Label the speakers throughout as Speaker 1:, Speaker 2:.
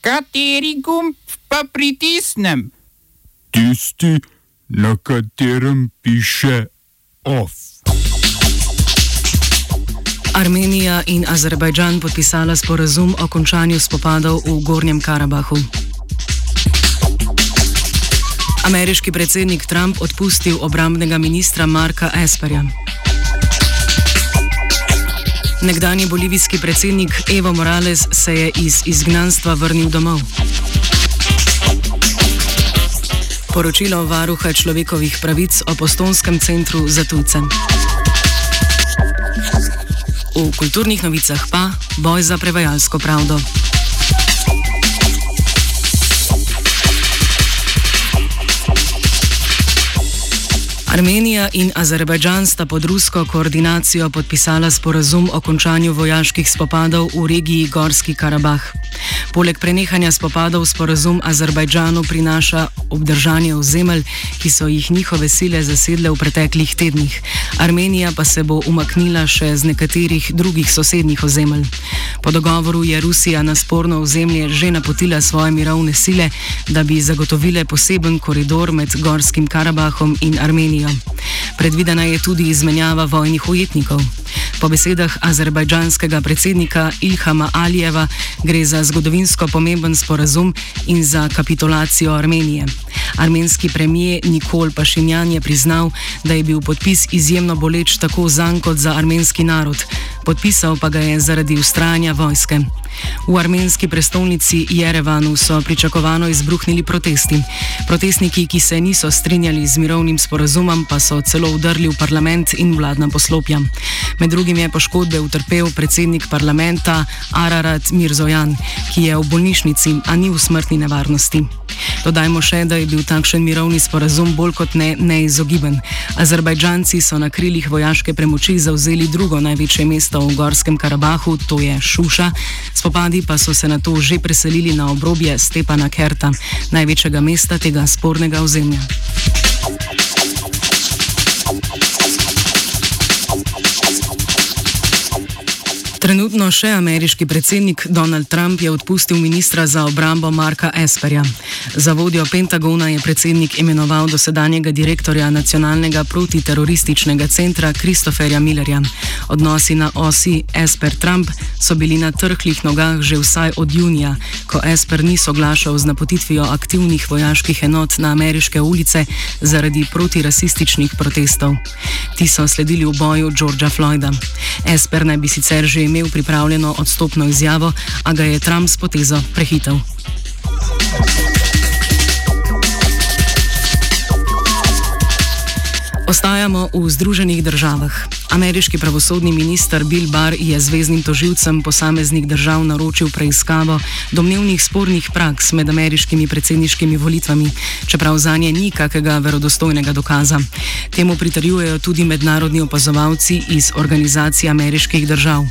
Speaker 1: Kateri gumb pa pritisnem?
Speaker 2: Tisti, na katerem piše OF.
Speaker 3: Armenija in Azerbajdžan podpisala sporazum o končanju spopadov v Gornjem Karabahu. Ameriški predsednik Trump odpustil obrambnega ministra Marka Esperja. Nekdani bolivijski predsednik Evo Morales se je iz izgnanstva vrnil domov. Poročilo varuha človekovih pravic o postonskem centru za tujce. V kulturnih novicah pa boj za prevajalsko pravdo. Armenija in Azerbajdžan sta pod rusko koordinacijo podpisala sporazum o končanju vojaških spopadov v regiji Gorski Karabah. Poleg prenehanja spopadov sporazum Azerbajdžanu prinaša obdržanje ozemelj, ki so jih njihove sile zasedle v preteklih tednih. Armenija pa se bo umaknila še z nekaterih drugih sosednjih ozemelj. Po dogovoru je Rusija na sporno ozemlje že napotila svoje mirovne sile, da bi zagotovile poseben koridor med Gorskim Karabahom in Armenijo. Predvidena je tudi izmenjava vojnih ujetnikov. Po besedah azerbajdžanskega predsednika Ilhama Alijeva gre za zgodovinsko pomemben sporazum in za kapitulacijo Armenije. Armenski premijer Nikol Pašinjan je priznal, da je bil podpis izjemno boleč tako za njega kot za armenski narod, podpisal pa ga je zaradi ustrajanja vojske. V armenski prestolnici Jerevanu so pričakovano izbruhnili protesti. Protestniki, ki se niso strinjali z mirovnim sporazumom, pa so celo vdrli v parlament in vladna poslopja. Med drugim je poškodbe utrpel predsednik parlamenta Ararat Mirzojan, ki je v bolnišnici, a ni v smrtni nevarnosti. Dodajmo še, da je bil takšen mirovni sporazum bolj kot ne neizogiben. Azerbajdžanci so na krilih vojaške premoči zauzeli drugo največje mesto v Gorskem Karabahu, to je Šuša. Spopadi pa so se na to že preselili na obrobje Stepana Kerta, največjega mesta tega spornega ozemlja. Trenutno še ameriški predsednik Donald Trump je odpustil ministra za obrambo Marka Esperja. Za vodjo Pentagona je predsednik imenoval dosedanjega direktorja nacionalnega protiterorističnega centra Christopherja Millerja. Odnosi na osi Esper-Trump so bili na trhlih nogah že vsaj od junija, ko Esper ni soglašal z napotitvijo aktivnih vojaških enot na ameriške ulice zaradi protirasističnih protestov. Ti so sledili v boju Georgea Floyda. Esper naj bi sicer že imel pripravljeno odstopno izjavo, a ga je Trump s potezo prehitel. Ostajamo v Združenih državah. Ameriški pravosodni minister Bill Barr je zvezdnim toživcem posameznih držav naročil preiskavo domnevnih spornih praks med ameriškimi predsedniškimi volitvami, čeprav za nje ni kakega verodostojnega dokaza. Temu pritarjujejo tudi mednarodni opazovalci iz organizacije ameriških držav.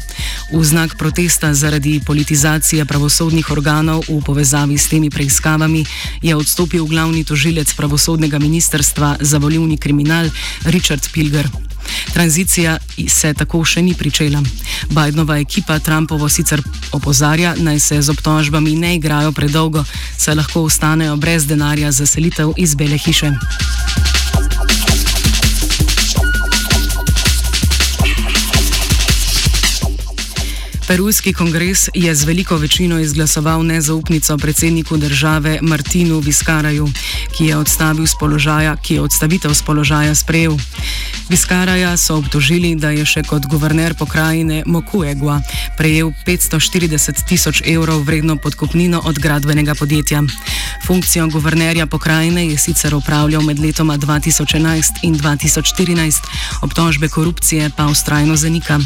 Speaker 3: V znak protesta zaradi politizacije pravosodnih organov v povezavi s temi preiskavami je odstopil glavni tožilec pravosodnega ministrstva za volivni kriminal Richard Pilger. Tranzicija se tako še ni pričela. Bidenova ekipa Trumpovo sicer opozarja, naj se z obtožbami ne igrajo predolgo, saj lahko ostanejo brez denarja za selitev iz Bele hiše. Perujski kongres je z veliko večino izglasoval nezaupnico predsedniku države Martinu Viskaraju, ki je, položaja, ki je odstavitev z položaja sprejel. Viskaraja so obtožili, da je še kot guverner pokrajine Mokuegua prejel 540 tisoč evrov vredno podkupnino od gradbenega podjetja. Funkcijo guvernerja pokrajine je sicer upravljal med letoma 2011 in 2014, obtožbe korupcije pa ustrajno zanika.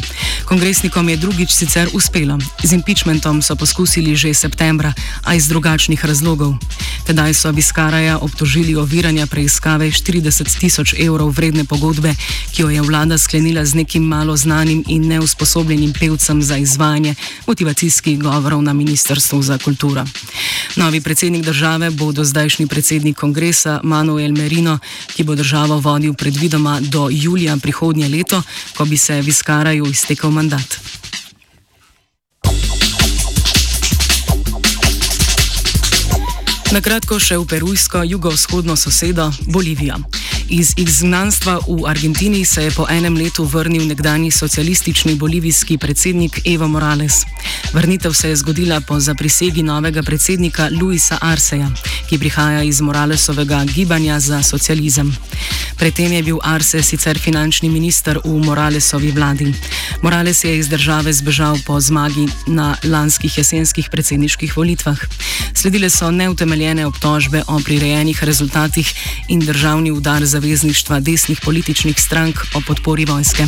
Speaker 3: Kongresnikom je drugič sicer uspelo. Z impeachmentom so poskusili že septembra, a iz drugačnih razlogov. Tedaj so Viskaraja obtožili oviranja preiskave 40 tisoč evrov vredne pogodbe, ki jo je vlada sklenila z nekim malo znanim in neusposobljenim pevcem za izvajanje motivacijskih govorov na Ministrstvu za kulturo. Novi predsednik države bo do zdajšnji predsednik kongresa Manuel Merino, ki bo državo vodil predvidoma do julija prihodnje leto, ko bi se Viskaraju iztekel mandat. Na kratko še v perujsko jugovzhodno sosedo Bolivijo. Iz izgnanstva v Argentini se je po enem letu vrnil nekdani socialistični bolivijski predsednik Evo Morales. Vrnitev se je zgodila po zaprisegi novega predsednika Luisa Arseja, ki prihaja iz Moralesovega gibanja za socializem. Predtem je bil Arse sicer finančni minister v Moralesovi vladi. Morales je iz države zbežal po zmagi na lanskih jesenskih predsedniških volitvah. Sledile so neutemeljene obtožbe o prirejenih rezultatih in državni udar zavezništva desnih političnih strank o podpori vojske.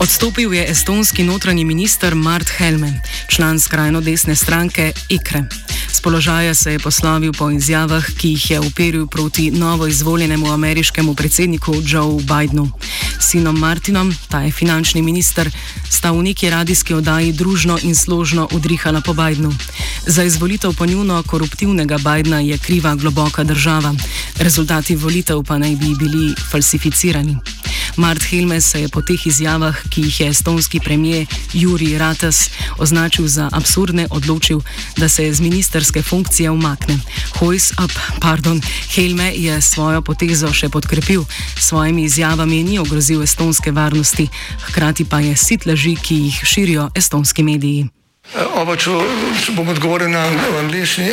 Speaker 3: Odstopil je estonski notranji minister Mart Helme, član skrajno desne stranke IKRE položaja se je poslovil po izjavah, ki jih je uperil proti novo izvoljenemu ameriškemu predsedniku Joe Bidenu. Sinom Martinom, ta je finančni minister, sta v neki radijski oddaji družno in složno udrihala po Bidenu. Za izvolitev po njuno koruptivnega Bidena je kriva globoka država, rezultati volitev pa naj bi bili falsificirani. Mart Helme se je po teh izjavah, ki jih je estonski premijer Juri Ratas označil za absurdne, odločil, da se z ministerske funkcije umakne. Hojs, pardon, Helme je svojo potezo še podkrepil, s svojimi izjavami ni ogrozil estonske varnosti, hkrati pa je sit laži, ki jih širijo estonski mediji.
Speaker 4: Oba, če, če bom odgovoril na angliški.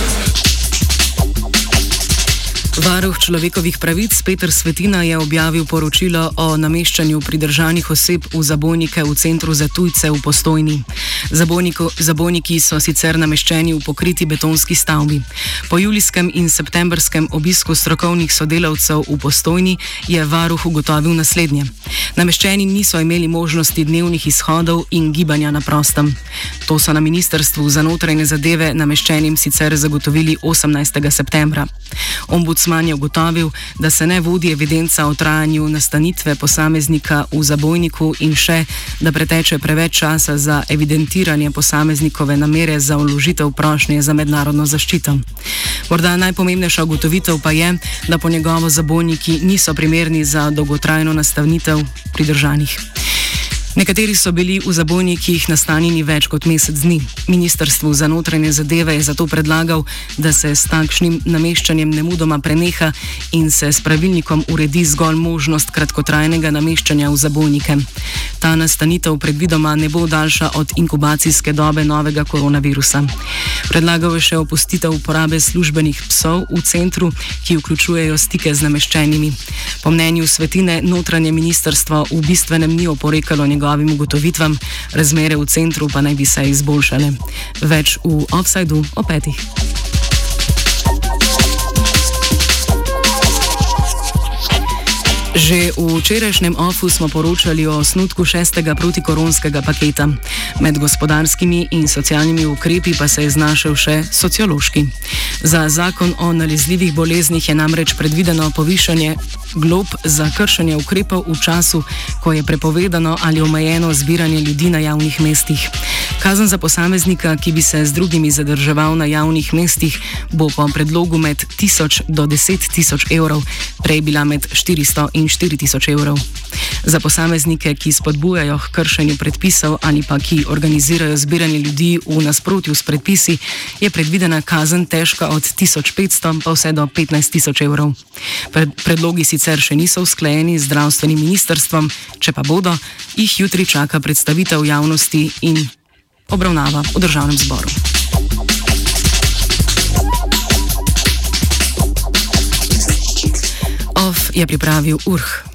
Speaker 3: Varuh človekovih pravic Petr Svetina je objavil poročilo o nameščanju pridržanih oseb v zabojnike v centru za tujce v postojni. Zabojniki so sicer nameščeni v pokriti betonski stavbi. Po julijskem in septembrskem obisku strokovnih sodelavcev v postojni je varuh ugotovil naslednje. Nameščeni niso imeli možnosti dnevnih izhodov in gibanja na prostem. To so na Ministrstvu za notranje zadeve nameščenim sicer zagotovili 18. septembra. Ombudsman je ugotovil, da se ne vodi evidenca o trajanju nastanitve posameznika v zabojniku in še, da preteče preveč časa za evidentiranje posameznikove namere za uložitev prošnje za mednarodno zaščito. Morda najpomembnejša ugotovitev pa je, da po njegovo zabojniki niso primerni za dolgotrajno nastanitev pridržanih. Nekateri so bili v zabojnikih nastanjeni več kot mesec dni. Ministrstvu za notranje zadeve je zato predlagal, da se s takšnim nameščanjem nemudoma preneha in se s pravilnikom uredi zgolj možnost kratkotrajnega nameščanja v zabojnike. Ta nastanitev predvidoma ne bo daljša od inkubacijske dobe novega koronavirusa. Predlagal je še opustitev uporabe službenih psov v centru, ki vključujejo stike z nameščenimi. Po mnenju svetine notranje ministrstvo v bistvenem ni oporekalo njegovega njegovim ugotovitvam, razmere v centru pa naj bi se izboljšale. Več v offsajdu o petih. Že v včerajšnjem OFU smo poročali o osnutku šestega protikoronskega paketa. Med gospodarskimi in socialnimi ukrepi pa se je znašel še sociološki. Za zakon o nalezljivih boleznih je namreč predvideno povišanje glob za kršenje ukrepov v času, ko je prepovedano ali omejeno zbiranje ljudi na javnih mestih. Kazen za posameznika, ki bi se z drugimi zadrževal na javnih mestih, bo po predlogu med 1000 do 10 tisoč evrov, prej bila med 400 in 4000 evrov. Za posameznike, ki spodbujajo k kršenju predpisov ali pa ki organizirajo zbiranje ljudi v nasprotju s predpisi, je predvidena kazen težka od 1500 pa vse do 15000 evrov. Predlogi sicer še niso usklajeni z zdravstvenim ministrstvom, če pa bodo, jih jutri čaka predstavitev javnosti in obravnava v državnem zboru. OF je pripravil URH.